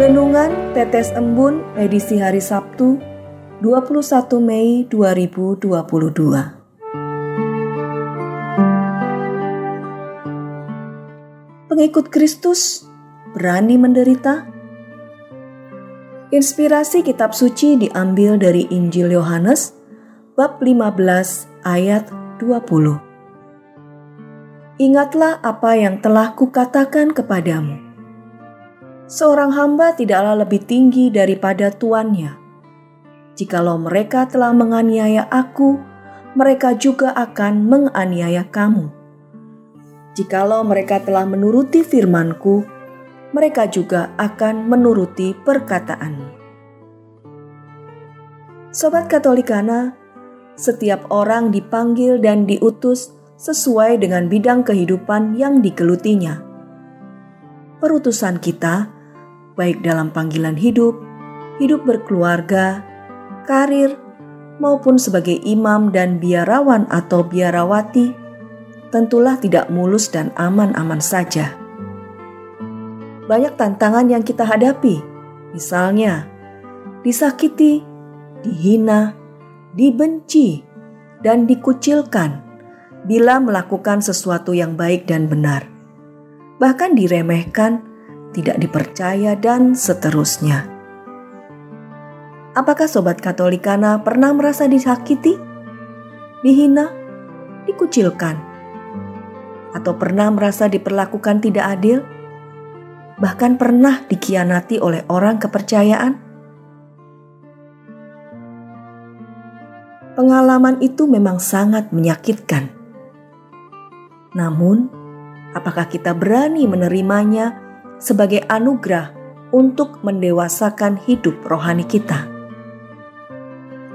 Renungan Tetes Embun edisi hari Sabtu 21 Mei 2022 Pengikut Kristus berani menderita? Inspirasi kitab suci diambil dari Injil Yohanes bab 15 ayat 20. Ingatlah apa yang telah kukatakan kepadamu. Seorang hamba tidaklah lebih tinggi daripada tuannya. Jikalau mereka telah menganiaya aku, mereka juga akan menganiaya kamu Jikalau mereka telah menuruti firmanku, mereka juga akan menuruti perkataanmu. Sobat Katolikana, setiap orang dipanggil dan diutus sesuai dengan bidang kehidupan yang digelutinya. Perutusan kita, baik dalam panggilan hidup, hidup berkeluarga, karir, maupun sebagai imam dan biarawan atau biarawati, tentulah tidak mulus dan aman-aman saja. Banyak tantangan yang kita hadapi, misalnya disakiti, dihina, dibenci, dan dikucilkan bila melakukan sesuatu yang baik dan benar, bahkan diremehkan, tidak dipercaya, dan seterusnya. Apakah sobat Katolikana pernah merasa disakiti, dihina, dikucilkan, atau pernah merasa diperlakukan tidak adil, bahkan pernah dikhianati oleh orang kepercayaan? Pengalaman itu memang sangat menyakitkan. Namun, apakah kita berani menerimanya sebagai anugerah untuk mendewasakan hidup rohani kita?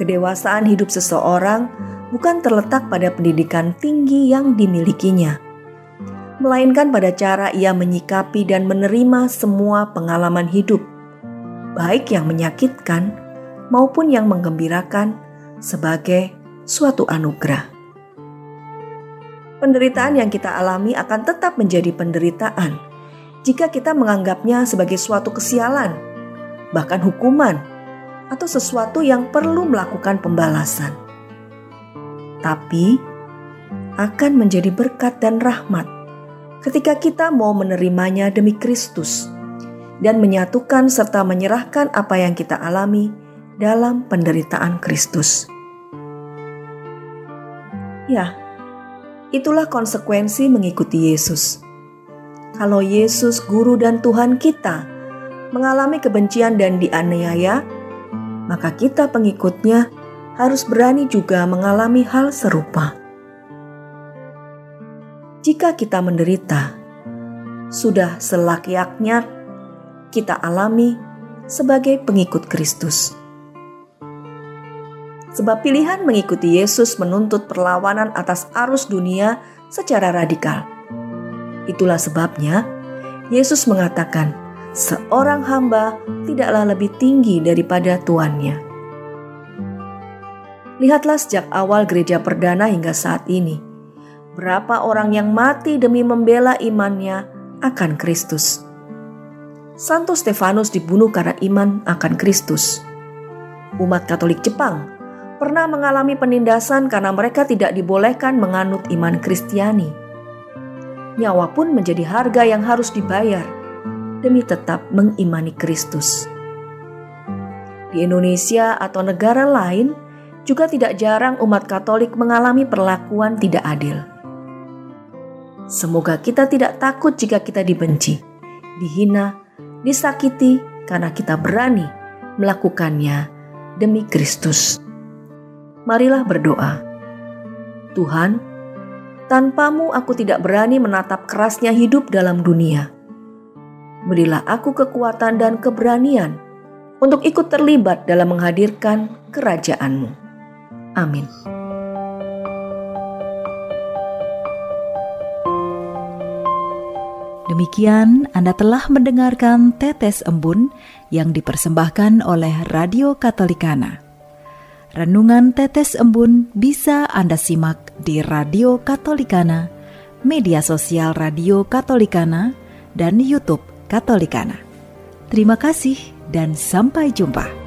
Kedewasaan hidup seseorang bukan terletak pada pendidikan tinggi yang dimilikinya melainkan pada cara ia menyikapi dan menerima semua pengalaman hidup, baik yang menyakitkan maupun yang menggembirakan, sebagai suatu anugerah. Penderitaan yang kita alami akan tetap menjadi penderitaan jika kita menganggapnya sebagai suatu kesialan, bahkan hukuman, atau sesuatu yang perlu melakukan pembalasan. Tapi akan menjadi berkat dan rahmat ketika kita mau menerimanya demi Kristus dan menyatukan serta menyerahkan apa yang kita alami dalam penderitaan Kristus. Ya, itulah konsekuensi mengikuti Yesus. Kalau Yesus, Guru dan Tuhan kita, mengalami kebencian dan dianiaya, maka kita pengikutnya harus berani juga mengalami hal serupa jika kita menderita, sudah selakyaknya kita alami sebagai pengikut Kristus. Sebab pilihan mengikuti Yesus menuntut perlawanan atas arus dunia secara radikal. Itulah sebabnya Yesus mengatakan, "Seorang hamba tidaklah lebih tinggi daripada tuannya." Lihatlah sejak awal gereja perdana hingga saat ini berapa orang yang mati demi membela imannya akan Kristus. Santo Stefanus dibunuh karena iman akan Kristus. Umat Katolik Jepang pernah mengalami penindasan karena mereka tidak dibolehkan menganut iman Kristiani. Nyawa pun menjadi harga yang harus dibayar demi tetap mengimani Kristus. Di Indonesia atau negara lain juga tidak jarang umat Katolik mengalami perlakuan tidak adil. Semoga kita tidak takut jika kita dibenci, dihina, disakiti karena kita berani melakukannya demi Kristus. Marilah berdoa. Tuhan, tanpamu aku tidak berani menatap kerasnya hidup dalam dunia. Berilah aku kekuatan dan keberanian untuk ikut terlibat dalam menghadirkan kerajaan-Mu. Amin. Demikian Anda telah mendengarkan Tetes Embun yang dipersembahkan oleh Radio Katolikana. Renungan Tetes Embun bisa Anda simak di Radio Katolikana, media sosial Radio Katolikana, dan YouTube Katolikana. Terima kasih dan sampai jumpa.